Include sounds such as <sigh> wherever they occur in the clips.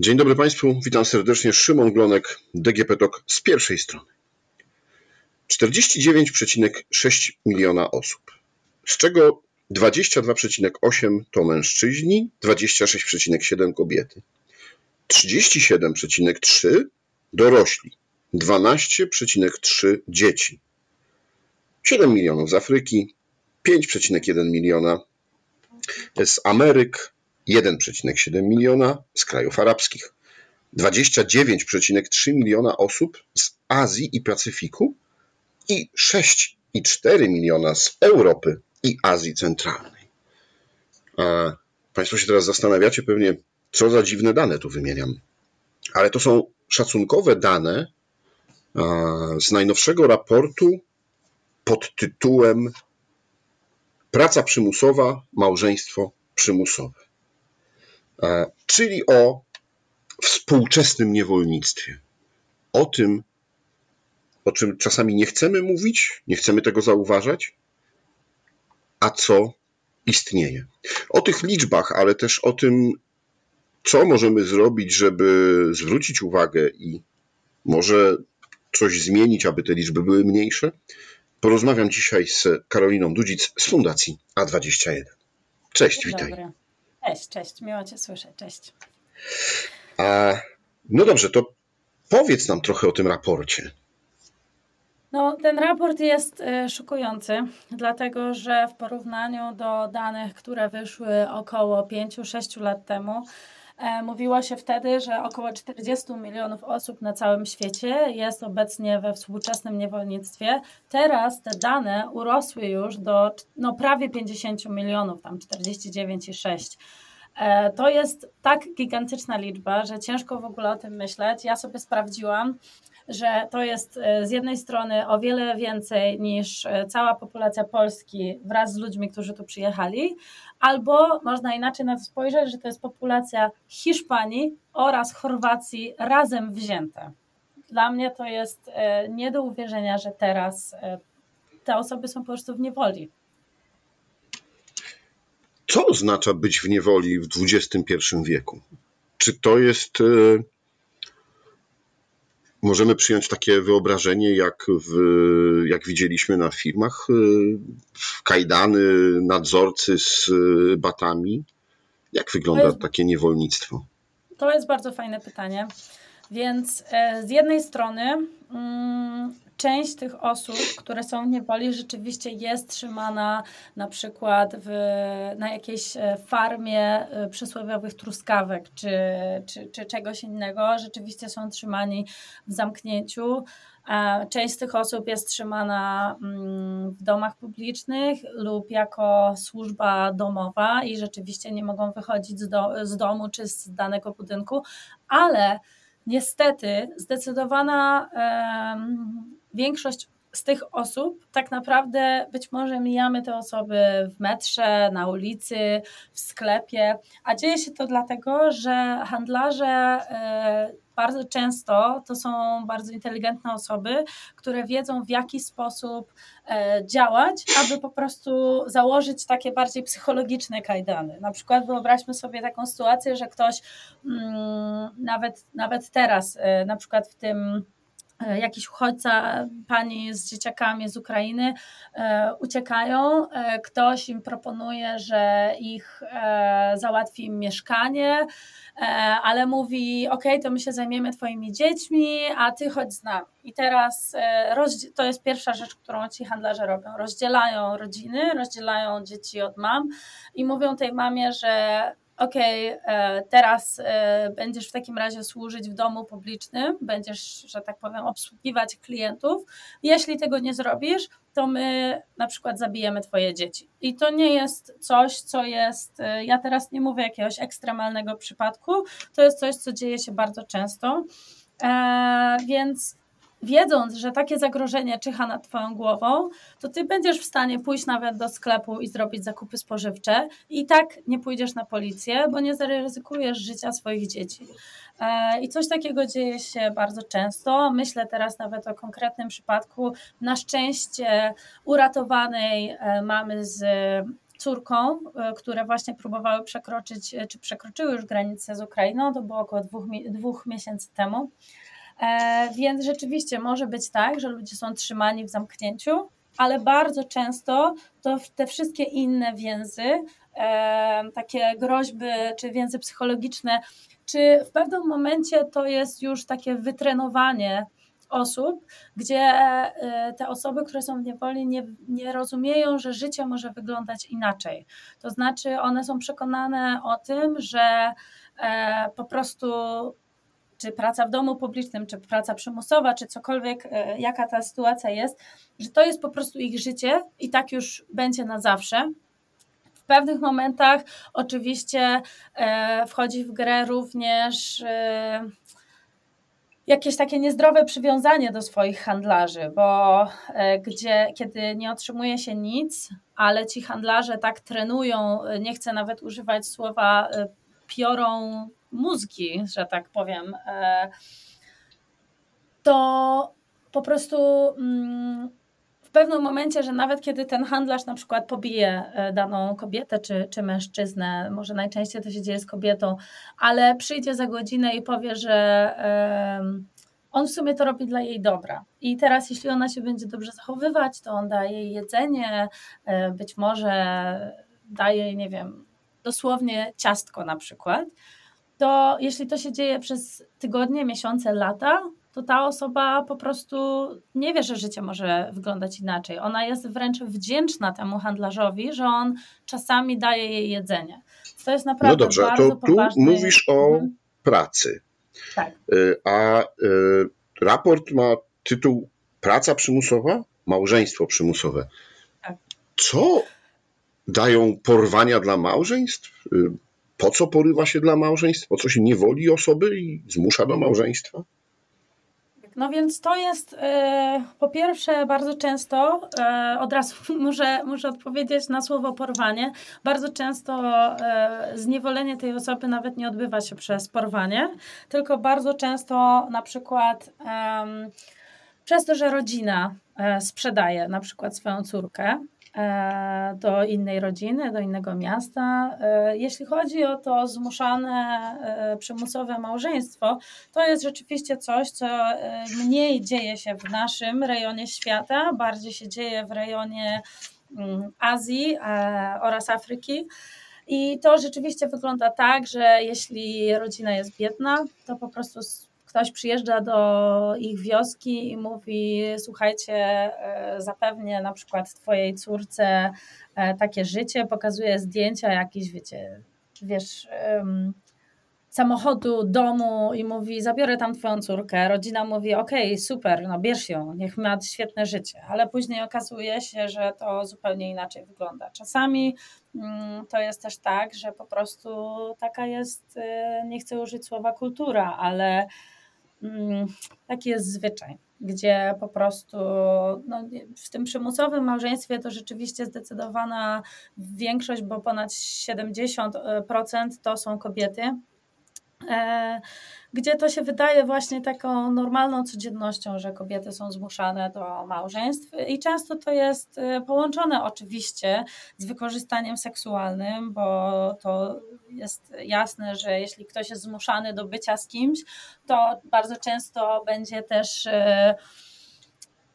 Dzień dobry Państwu, witam serdecznie. Szymon Glonek, DGP TOK z pierwszej strony. 49,6 miliona osób, z czego 22,8 to mężczyźni, 26,7 kobiety, 37,3 dorośli, 12,3 dzieci, 7 milionów z Afryki, 5,1 miliona z Ameryk, 1,7 miliona z krajów arabskich, 29,3 miliona osób z Azji i Pacyfiku i 6,4 miliona z Europy i Azji Centralnej. A Państwo się teraz zastanawiacie pewnie, co za dziwne dane tu wymieniam. Ale to są szacunkowe dane z najnowszego raportu pod tytułem Praca przymusowa, małżeństwo przymusowe. Czyli o współczesnym niewolnictwie. O tym, o czym czasami nie chcemy mówić, nie chcemy tego zauważać, a co istnieje. O tych liczbach, ale też o tym, co możemy zrobić, żeby zwrócić uwagę i może coś zmienić, aby te liczby były mniejsze, porozmawiam dzisiaj z Karoliną Dudzic z Fundacji A21. Cześć, Dzień witaj. Dobry. Cześć, cześć, miło Cię słyszeć, cześć. A, no dobrze, to powiedz nam trochę o tym raporcie. No, ten raport jest y, szokujący, dlatego że w porównaniu do danych, które wyszły około 5-6 lat temu, mówiło się wtedy, że około 40 milionów osób na całym świecie jest obecnie we współczesnym niewolnictwie. Teraz te dane urosły już do no, prawie 50 milionów, tam 49,6. E, To jest tak gigantyczna liczba, że ciężko w ogóle o tym myśleć. Ja sobie sprawdziłam, że to jest e, z jednej strony o wiele więcej niż e, cała populacja Polski wraz z ludźmi, którzy tu przyjechali, albo można inaczej na to spojrzeć, że to jest populacja Hiszpanii oraz Chorwacji razem wzięte. Dla mnie to jest e, nie do uwierzenia, że teraz te osoby są po prostu w niewoli. Co oznacza być w niewoli w XXI wieku? Czy to jest. Możemy przyjąć takie wyobrażenie, jak, w, jak widzieliśmy na filmach, kajdany, nadzorcy z batami? Jak wygląda jest, takie niewolnictwo? To jest bardzo fajne pytanie. Więc z jednej strony mm, część tych osób, które są w niewoli, rzeczywiście jest trzymana na przykład w, na jakiejś farmie przysłowiowych truskawek czy, czy, czy czegoś innego. Rzeczywiście są trzymani w zamknięciu. Część z tych osób jest trzymana w domach publicznych lub jako służba domowa i rzeczywiście nie mogą wychodzić z, do, z domu czy z danego budynku, ale niestety zdecydowana większość z tych osób tak naprawdę być może mijamy te osoby w metrze, na ulicy, w sklepie, a dzieje się to dlatego, że handlarze bardzo często to są bardzo inteligentne osoby, które wiedzą w jaki sposób działać, aby po prostu założyć takie bardziej psychologiczne kajdany. Na przykład wyobraźmy sobie taką sytuację, że ktoś mm, nawet, nawet teraz, na przykład w tym jakiś uchodźca, pani z dzieciakami z Ukrainy e, uciekają, e, ktoś im proponuje, że ich e, załatwi im mieszkanie, ale mówi, ok, to my się zajmiemy twoimi dziećmi, a ty chodź z nami. I teraz to jest pierwsza rzecz, którą ci handlarze robią. Rozdzielają rodziny, rozdzielają dzieci od mam i mówią tej mamie, że okej, okay, teraz będziesz w takim razie służyć w domu publicznym, będziesz, że tak powiem, obsługiwać klientów. Jeśli tego nie zrobisz, to my na przykład zabijemy twoje dzieci. I to nie jest coś, co jest, ja teraz nie mówię jakiegoś ekstremalnego przypadku, to jest coś, co dzieje się bardzo często. Więc wiedząc, że takie zagrożenie czyha nad Twoją głową, to Ty będziesz w stanie pójść nawet do sklepu i zrobić zakupy spożywcze i tak nie pójdziesz na policję, bo nie zaryzykujesz życia swoich dzieci. I coś takiego dzieje się bardzo często. Myślę teraz nawet o konkretnym przypadku, na szczęście uratowanej mamy z córką, które właśnie próbowały przekroczyć, czy przekroczyły już granicę z Ukrainą, to było około dwóch, dwóch miesięcy temu. Więc rzeczywiście może być tak, że ludzie są trzymani w zamknięciu, ale bardzo często to te wszystkie inne więzy, takie groźby czy więzy psychologiczne, czy w pewnym momencie to jest już takie wytrenowanie osób, gdzie e, te osoby, które są w niewoli, nie, nie rozumieją, że życie może wyglądać inaczej. To znaczy, one są przekonane o tym, że e, po prostu czy praca w domu publicznym, czy praca przymusowa, czy cokolwiek, e, jaka ta sytuacja jest, że to jest po prostu ich życie i tak już będzie na zawsze. W pewnych momentach oczywiście wchodzi w grę również jakieś takie niezdrowe przywiązanie do swoich handlarzy, bo e, gdzie, kiedy nie otrzymuje się nic, ale ci handlarze tak trenują, e, nie chcę nawet używać słowa e, piorą mózgi, że tak powiem, to po prostu mm, w pewnym momencie, że nawet kiedy ten handlarz na przykład pobije e, daną kobietę czy, czy mężczyznę, może najczęściej to się dzieje z kobietą, ale przyjdzie za godzinę i powie, że on w sumie to robi dla jej dobra. I teraz, jeśli ona się będzie dobrze zachowywać, to on daje jej jedzenie, e, być może daje jej, nie wiem, dosłownie ciastko na przykład. To jeśli to się dzieje przez tygodnie, miesiące, lata, to ta osoba po prostu nie wie, że życie może wyglądać inaczej. Ona jest wręcz wdzięczna temu handlarzowi, że on czasami daje jej jedzenie. To jest naprawdę No dobrze, bardzo to tu poważny... mówisz o mhm. pracy. Tak. Y, a y, raport ma tytuł Praca przymusowa, małżeństwo przymusowe. Tak. Co dają porwania dla małżeństw? Po co porywa się dla małżeństw? Po co się niewoli osoby i zmusza do małżeństwa? No więc to jest e, po pierwsze bardzo często, e, od razu <laughs> muszę, muszę odpowiedzieć na słowo porwanie, bardzo często e, zniewolenie tej osoby nawet nie odbywa się przez porwanie, tylko bardzo często na przykład przez to, że rodzina sprzedaje na przykład swoją córkę, do innej rodziny, do innego miasta. E, jeśli chodzi o to zmuszane, e, przymusowe małżeństwo, to jest rzeczywiście coś, co mniej dzieje się w naszym rejonie świata, bardziej się dzieje w rejonie mm, Azji oraz Afryki. I to rzeczywiście wygląda tak, że jeśli rodzina jest biedna, to po prostu ktoś przyjeżdża do ich wioski i mówi: Słuchajcie, e, zapewnię na przykład Twojej córce e, takie życie, pokazuje zdjęcia jakieś, wiecie, wiesz. samochodu, domu i mówi: Zabiorę tam twoją córkę. Rodzina mówi: Okej, okay, super, no bierz ją, niech ma świetne życie. Ale później okazuje się, że to zupełnie inaczej wygląda. Czasami mm, to jest też tak, że po prostu taka jest, e, nie chcę użyć słowa kultura, ale taki jest zwyczaj, gdzie po prostu no, w tym przymusowym małżeństwie to rzeczywiście zdecydowana większość, bo ponad 70% to są kobiety. E, gdzie to się wydaje właśnie taką normalną codziennością, że kobiety są zmuszane do małżeństw i często to jest e, połączone oczywiście z wykorzystaniem seksualnym, bo to jest jasne, że jeśli ktoś jest zmuszany do bycia z kimś, to bardzo często będzie też e,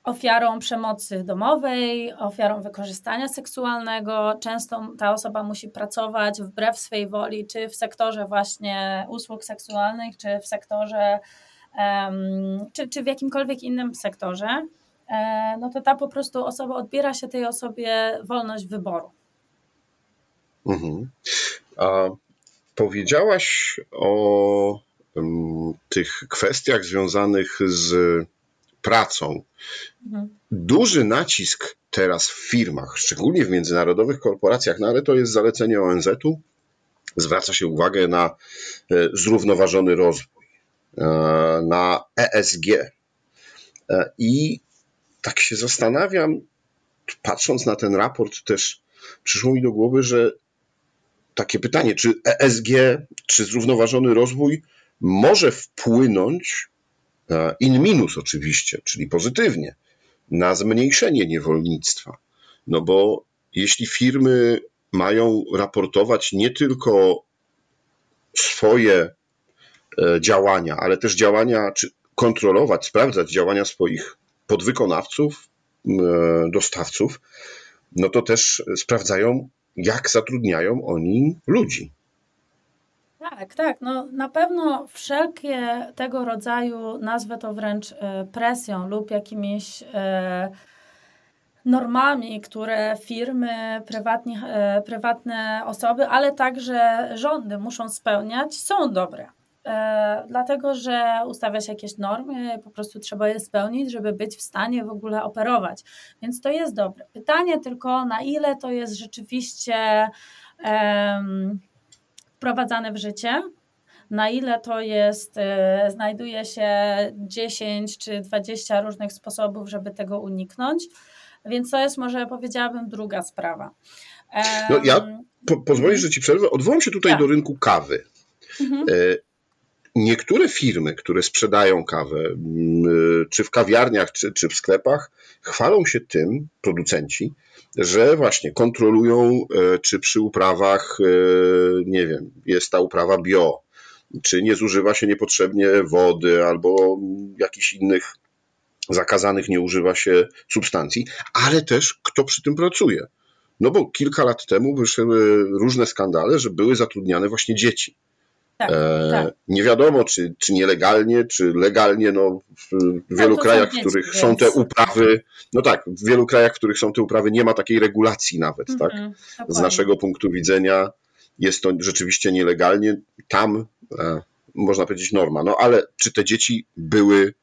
ofiarą przemocy domowej, ofiarą wykorzystania seksualnego. Często ta osoba musi pracować wbrew swej woli, czy w sektorze właśnie usług seksualnych, czy w sektorze, um, czy, czy w jakimkolwiek innym sektorze. E, no to ta po prostu osoba odbiera się tej osobie wolność wyboru. Mhm. A powiedziałaś o um, tych kwestiach związanych z pracą. Mhm. Duży nacisk teraz w firmach, szczególnie w międzynarodowych korporacjach, no ale to jest zalecenie ONZ-u, zwraca się uwagę na e, zrównoważony rozwój, e, na ESG. E, I tak się zastanawiam, patrząc na ten raport, też przyszło mi do głowy, że takie pytanie, czy ESG, czy zrównoważony rozwój może wpłynąć in minus oczywiście, czyli pozytywnie, na zmniejszenie niewolnictwa. No bo jeśli firmy mają raportować nie tylko swoje e, działania, ale też działania, czy kontrolować, sprawdzać działania swoich podwykonawców, dostawców, no to też sprawdzają, jak zatrudniają oni ludzi. Tak, tak. No, na pewno wszelkie tego rodzaju, nazwę to wręcz e, presją lub jakimiś e, normami, które firmy, prywatni, e, prywatne osoby, ale także rządy muszą spełniać, są dobre. Dlatego, że ustawia się jakieś normy, po prostu trzeba je spełnić, żeby być w stanie w ogóle operować. Więc to jest dobre. Pytanie tylko, na ile to jest rzeczywiście. Um, wprowadzane w życie, na ile to jest, e, znajduje się 10 czy 20 różnych sposobów, żeby tego uniknąć. Więc to jest może powiedziałabym druga sprawa. No ja po, pozwolisz, że ci przerwę. Odwołam się tutaj tak. do rynku kawy. Mhm. E, niektóre firmy, które sprzedają kawę, mm, czy w kawiarniach, czy, czy w sklepach, chwalą się tym, producenci, że właśnie kontrolują, e, czy przy uprawach, e, nie wiem, jest ta uprawa bio, czy nie zużywa się niepotrzebnie wody albo jakichś innych zakazanych nie używa się substancji, ale też kto przy tym pracuje. No bo kilka lat temu wyszły różne skandale, że były zatrudniane właśnie dzieci. Tak, e, tak. Nie wiadomo, czy, czy nielegalnie, czy legalnie. No, w wielu tak, krajach, w których więc... są te uprawy, no tak, w wielu krajach, w których są te uprawy, nie ma takiej regulacji nawet, mm -hmm, tak? Dokładnie. Z naszego punktu widzenia jest to rzeczywiście nielegalnie. Tam e, można powiedzieć norma. No ale czy te dzieci były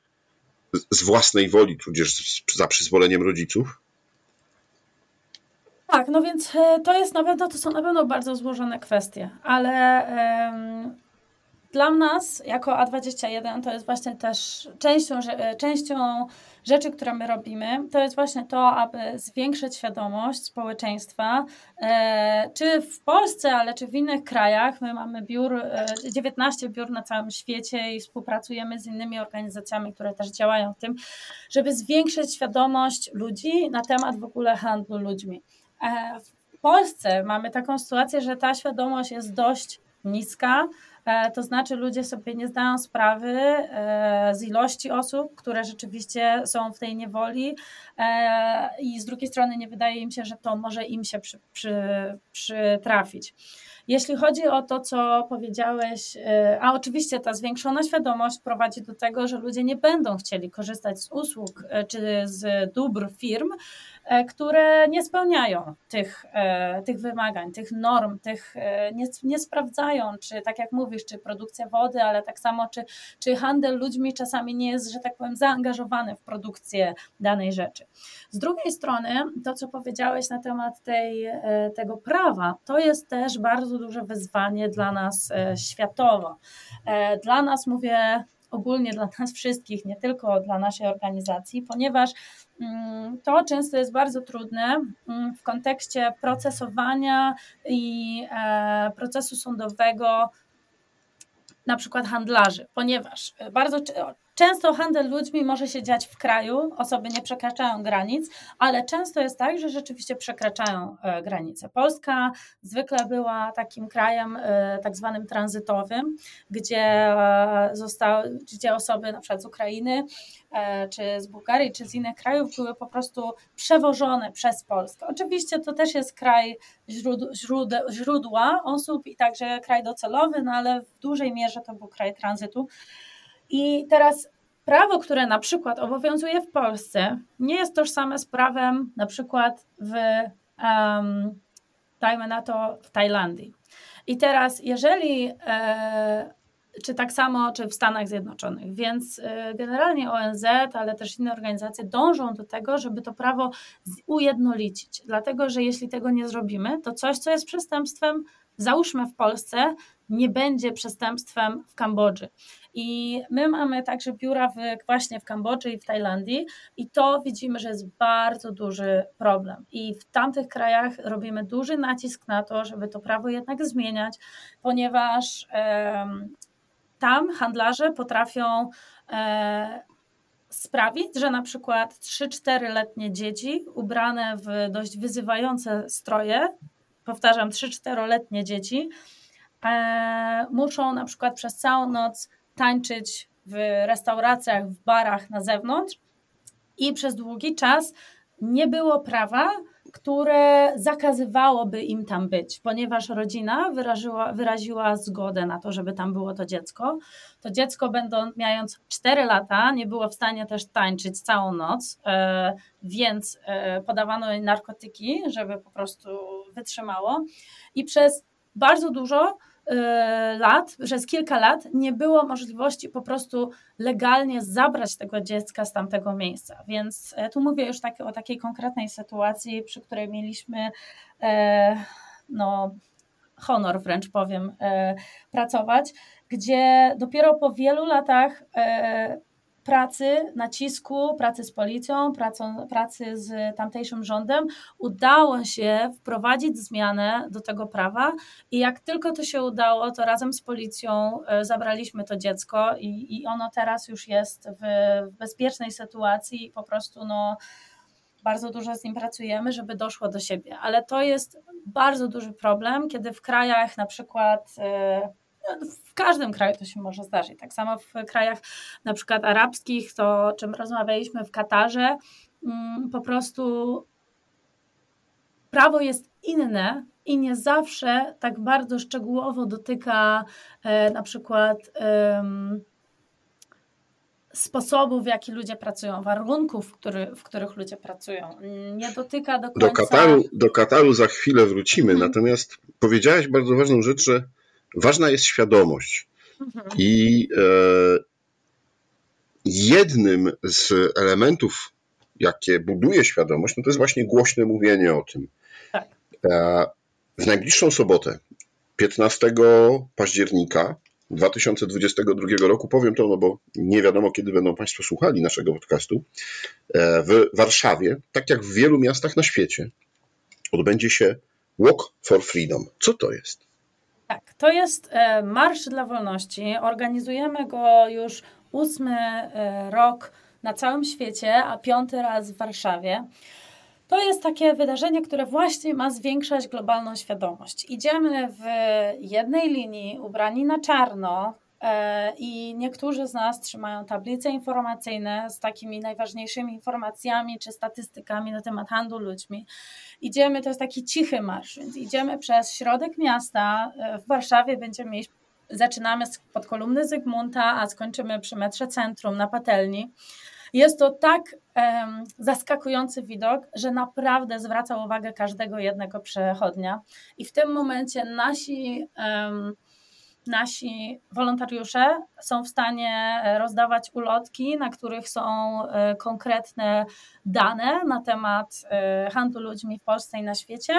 z własnej woli, tudzież za przyzwoleniem rodziców? Tak, no więc e, to jest na pewno, to są na pewno bardzo złożone kwestie, ale dla nas jako A21 to jest właśnie też częścią, e, częścią rzeczy, które my robimy, to jest właśnie to, aby zwiększyć świadomość społeczeństwa, e, czy w Polsce, ale czy w innych krajach. My mamy biur, 19 biur na całym świecie i współpracujemy z innymi organizacjami, które też działają w tym, żeby zwiększyć świadomość ludzi na temat w ogóle handlu ludźmi. E, w Polsce mamy taką sytuację, że ta świadomość jest dość niska. E, to znaczy, ludzie sobie nie zdają sprawy e, z ilości osób, które rzeczywiście są w tej niewoli, i z drugiej strony nie wydaje im się, że to może im się przy, przy, przytrafić. Jeśli chodzi o to, co powiedziałeś, a oczywiście ta zwiększona świadomość prowadzi do tego, że ludzie nie będą chcieli korzystać z usług czy z dóbr firm, E, które nie spełniają tych, e, tych wymagań, tych norm, tych e, nie, nie sprawdzają, czy tak jak mówisz, czy produkcja wody, ale tak samo, czy, czy handel ludźmi czasami nie jest, że tak powiem, zaangażowany w produkcję danej rzeczy. Z drugiej strony, to co powiedziałeś na temat tej, tego prawa, to jest też bardzo duże wyzwanie dla nas światowo. Dla nas mówię ogólnie dla nas wszystkich, nie tylko dla naszej organizacji, ponieważ to często jest bardzo trudne mm, w kontekście procesowania i e, procesu sądowego na przykład handlarzy, ponieważ bardzo Często handel ludźmi może się dziać w kraju, osoby nie przekraczają granic, ale często jest tak, że rzeczywiście przekraczają e, granice. Polska zwykle była takim krajem e, tak zwanym tranzytowym, gdzie, e, zostały, gdzie osoby na przykład z Ukrainy, czy z Bułgarii, czy z innych krajów były po prostu przewożone przez Polskę. Oczywiście to też jest kraj źródła osób i także kraj docelowy, no ale w dużej mierze to był kraj tranzytu. I teraz prawo, które na przykład obowiązuje w Polsce, nie jest tożsame z prawem na przykład w, um, dajmy na to, w Tajlandii. I teraz, jeżeli, e, czy tak samo, czy w Stanach Zjednoczonych, więc e, generalnie ONZ, ale też inne organizacje dążą do tego, żeby to prawo ujednolicić. Dlatego, że jeśli tego nie zrobimy, to coś, co jest przestępstwem, załóżmy w Polsce, nie będzie przestępstwem w Kambodży. I my mamy także biura w, właśnie w Kambodży i w Tajlandii, i to widzimy, że jest bardzo duży problem. I w tamtych krajach robimy duży nacisk na to, żeby to prawo jednak zmieniać, ponieważ tam handlarze potrafią e, sprawić, że na przykład 3-4-letnie dzieci ubrane w dość wyzywające stroje powtarzam, 3-4-letnie dzieci, e, muszą na przykład przez całą noc tańczyć w restauracjach, w barach na zewnątrz i przez długi czas nie było prawa, które zakazywałoby im tam być, ponieważ rodzina wyraziła, wyraziła zgodę na to, żeby tam było to dziecko. To dziecko, będąc, mając 4 lata, nie było w stanie też tańczyć całą noc, e, więc e, podawano jej narkotyki, żeby po prostu wytrzymało. I przez bardzo dużo lat, przez kilka lat nie było możliwości po prostu legalnie zabrać tego dziecka z tamtego miejsca. Więc e, tu mówię już tak, o takiej konkretnej sytuacji, przy której mieliśmy e, no, honor wręcz powiem, e, pracować, gdzie dopiero po wielu latach pracy, nacisku, pracy z policją, pracą, pracy z tamtejszym rządem, udało się wprowadzić zmianę do tego prawa i jak tylko to się udało, to razem z policją e, zabraliśmy to dziecko i, i ono teraz już jest w, bezpiecznej sytuacji i po prostu no, bardzo dużo z nim pracujemy, żeby doszło do siebie. Ale to jest bardzo duży problem, kiedy w krajach na przykład e, w każdym kraju to się może zdarzyć. Tak samo w krajach na przykład arabskich, to o czym rozmawialiśmy w Katarze, mm, po prostu prawo jest inne i nie zawsze tak bardzo szczegółowo dotyka e, na przykład sposobów, w jaki ludzie pracują, warunków, w, który, w których ludzie pracują. Nie dotyka do końca... Do Kataru, do Kataru za chwilę wrócimy, hmm. natomiast powiedziałaś bardzo ważną rzecz, że ważna jest świadomość. Mhm. I e, jednym z elementów, jakie buduje świadomość, no to jest właśnie głośne mówienie o tym. Tak. E, w najbliższą sobotę, 15 października 2022 roku, powiem to, no bo nie wiadomo, kiedy będą Państwo słuchali naszego podcastu, e, w Warszawie, tak jak w wielu miastach na świecie, odbędzie się Walk for Freedom. Co to jest? Tak, to jest e, Marsz dla Wolności. Organizujemy go już ósmy e, rok na całym świecie, a piąty raz w Warszawie. To jest takie wydarzenie, które właśnie ma zwiększać globalną świadomość. Idziemy w jednej linii, ubrani na czarno, I niektórzy z nas trzymają tablice informacyjne z takimi najważniejszymi informacjami czy statystykami na temat handlu ludźmi. Idziemy, to jest taki cichy marsz, więc idziemy przez środek miasta. E, w Warszawie będziemy mieć, zaczynamy pod kolumny Zygmunta, a skończymy przy metrze centrum na patelni. Jest to tak um, zaskakujący widok, że naprawdę zwraca uwagę każdego jednego przechodnia. I w tym momencie nasi um, nasi wolontariusze są w stanie e, rozdawać ulotki, na których są e, konkretne dane na temat e, handlu ludźmi w Polsce i na świecie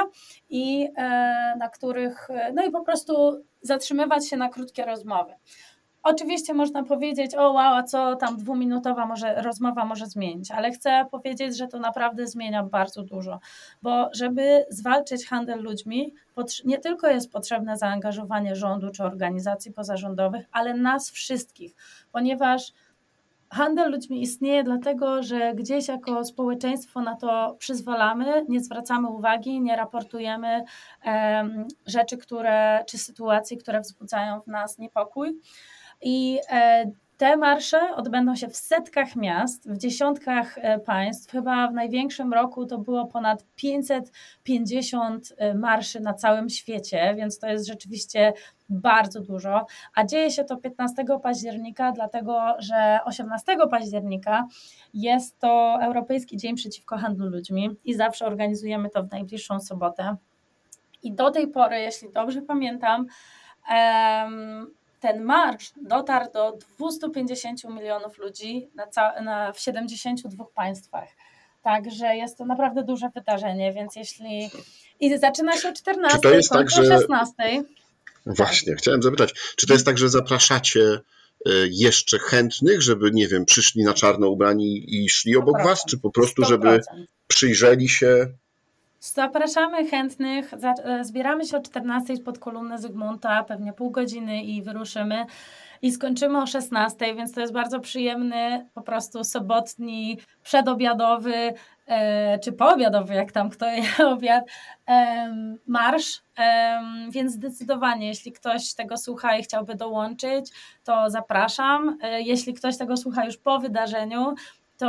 i na których, no i po prostu zatrzymywać się na krótkie rozmowy. Oczywiście można powiedzieć, o wow, a co tam dwuminutowa może, rozmowa może zmienić, ale chcę powiedzieć, że to naprawdę zmienia bardzo dużo, bo żeby zwalczyć handel ludźmi, nie tylko jest potrzebne zaangażowanie rządu czy organizacji pozarządowych, ale nas wszystkich, ponieważ handel ludźmi istnieje dlatego, że gdzieś jako społeczeństwo na to przyzwalamy, nie zwracamy uwagi, nie raportujemy um, rzeczy, które, czy sytuacji, które wzbudzają w nas niepokój. I e, te marsze odbędą się w setkach miast, w dziesiątkach e, państw. Chyba w największym roku to było ponad 550 e, marszy na całym świecie, więc to jest rzeczywiście bardzo dużo. A dzieje się to 15 października, dlatego że 18 października jest to Europejski Dzień Przeciwko Handlu Ludźmi i zawsze organizujemy to w najbliższą sobotę. I do tej pory, jeśli dobrze pamiętam, ten marsz dotarł do 250 milionów ludzi na, na w 72 państwach. Także jest to naprawdę duże wydarzenie, więc jeśli. I zaczyna się o 14, czy to jest tak, że... 16. Właśnie, chciałem zapytać, czy to jest tak, że zapraszacie y, jeszcze chętnych, żeby, nie wiem, przyszli na czarno ubrani i szli obok 100%. was, czy po prostu, 100%. żeby przyjrzeli się Zapraszamy chętnych. E, zbieramy się o 14 pod kolumnę Zygmunta, pewnie pół godziny i wyruszymy. I skończymy o 16, więc to jest bardzo przyjemny, po prostu sobotni, przedobiadowy e, czy poobiadowy, jak tam kto je <laughs> obiad, marsz, więc zdecydowanie, jeśli ktoś tego słucha i chciałby dołączyć, to zapraszam. E, jeśli ktoś tego słucha już po wydarzeniu, to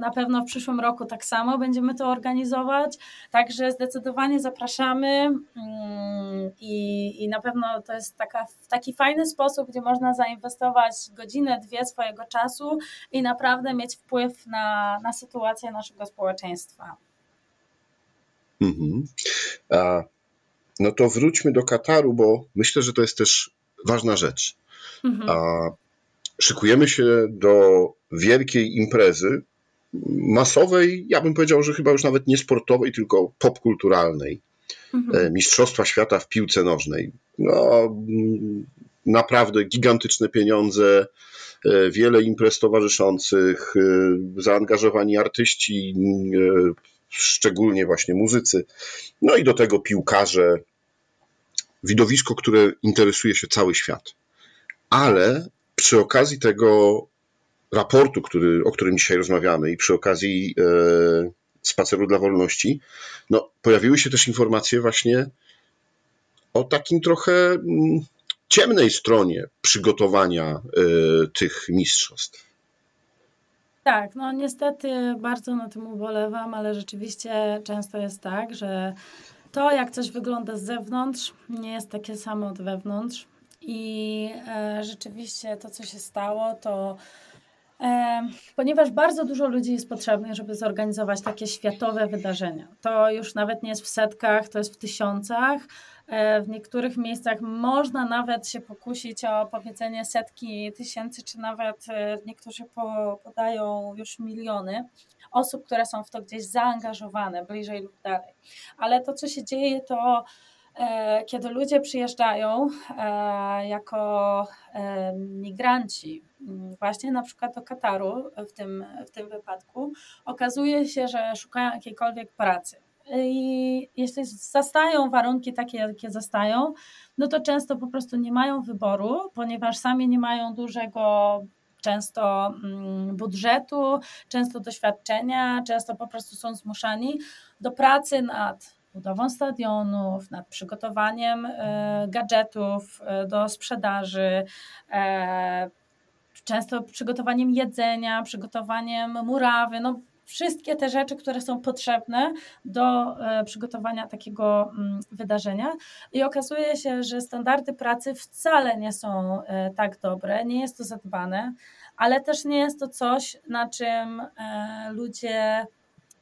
na pewno w przyszłym roku tak samo będziemy to organizować. Także zdecydowanie zapraszamy mm, i, i na pewno to jest taka, taki fajny sposób, gdzie można zainwestować godzinę, dwie swojego czasu i naprawdę mieć wpływ na, na sytuację naszego społeczeństwa. Mhm. A, no to wróćmy do Kataru, bo myślę, że to jest też ważna rzecz. Mhm. A, szykujemy się do wielkiej imprezy, masowej, ja bym powiedział, że chyba już nawet nie sportowej, tylko popkulturalnej. Mhm. E, Mistrzostwa świata w piłce nożnej. No, naprawdę gigantyczne pieniądze, e, wiele imprez towarzyszących, e, zaangażowani artyści, szczególnie właśnie muzycy, no i do tego piłkarze. Widowisko, które interesuje się cały świat. Ale przy okazji tego raportu, który, o którym dzisiaj rozmawiamy i przy okazji e, spaceru dla wolności, no, pojawiły się też informacje właśnie o takim trochę mm, ciemnej stronie przygotowania e, tych mistrzostw. Tak, no niestety bardzo na tym ubolewam, ale rzeczywiście często jest tak, że to, jak coś wygląda z zewnątrz, nie jest takie samo od wewnątrz. I e, rzeczywiście to, co się stało, to e, ponieważ bardzo dużo ludzi jest potrzebnych, żeby zorganizować takie światowe wydarzenia. To już nawet nie jest w setkach, to jest w tysiącach. E, w niektórych miejscach można nawet się pokusić o powiedzenie setki tysięcy, czy nawet e, niektórzy podają już miliony osób, które są w to gdzieś zaangażowane, bliżej lub dalej. Ale to, co się dzieje, to kiedy ludzie przyjeżdżają e, jako e, migranci, właśnie na przykład do Kataru w tym, w tym wypadku, okazuje się, że szukają jakiejkolwiek pracy. I jeśli zastają warunki takie, jakie zastają, no to często po prostu nie mają wyboru, ponieważ sami nie mają dużego często budżetu, często doświadczenia, często po prostu są zmuszani do pracy nad budową stadionów, nad przygotowaniem e, gadżetów e, do sprzedaży, e, często przygotowaniem jedzenia, przygotowaniem murawy, no wszystkie te rzeczy, które są potrzebne do przygotowania takiego mm, wydarzenia. I okazuje się, że standardy pracy wcale nie są tak dobre, nie jest to zadbane, ale też nie jest to coś, na czym ludzie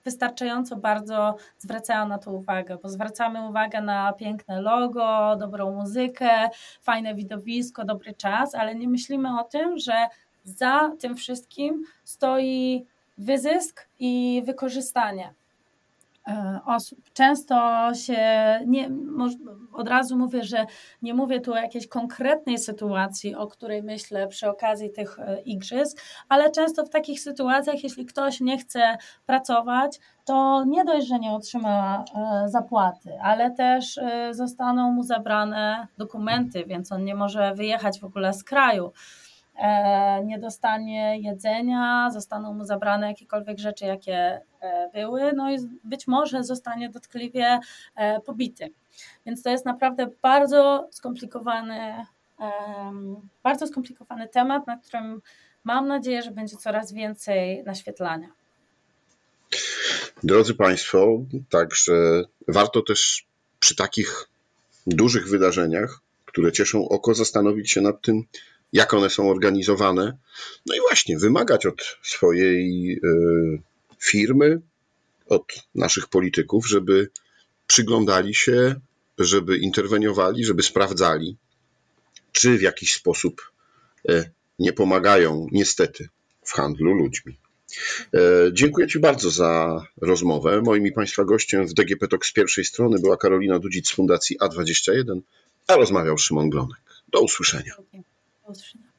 wystarczająco bardzo zwracają na to uwagę, bo zwracamy uwagę na piękne logo, dobrą muzykę, fajne widowisko, dobry czas, ale nie myślimy o tym, że za tym wszystkim stoi wyzysk i wykorzystanie. E, osób. Często się, nie, od razu mówię, że nie mówię tu o jakiejś konkretnej sytuacji, o której myślę przy okazji tych e, igrzysk, ale często w takich sytuacjach, jeśli ktoś nie chce pracować, to nie dość, że nie otrzyma e, zapłaty, ale też zostaną mu zabrane dokumenty, więc on nie może wyjechać w ogóle z kraju. Nie dostanie jedzenia, zostaną mu zabrane jakiekolwiek rzeczy, jakie były, no i być może zostanie dotkliwie e, pobity. Więc to jest naprawdę bardzo skomplikowany, bardzo skomplikowany temat, na którym mam nadzieję, że będzie coraz więcej naświetlania. Drodzy Państwo, także warto też przy takich dużych wydarzeniach, które cieszą oko, zastanowić się nad tym, jak one są organizowane. No i właśnie wymagać od swojej e, firmy, od naszych polityków, żeby przyglądali się, żeby interweniowali, żeby sprawdzali, czy w jakiś sposób e, nie pomagają, niestety, w handlu ludźmi. E, dziękuję Ci bardzo za rozmowę. Moim i Państwa gościem w DGP Talk z pierwszej strony była Karolina Dudzic z Fundacji A21, a rozmawiał Szymon Glonek. Do usłyszenia. Do usłyszenia.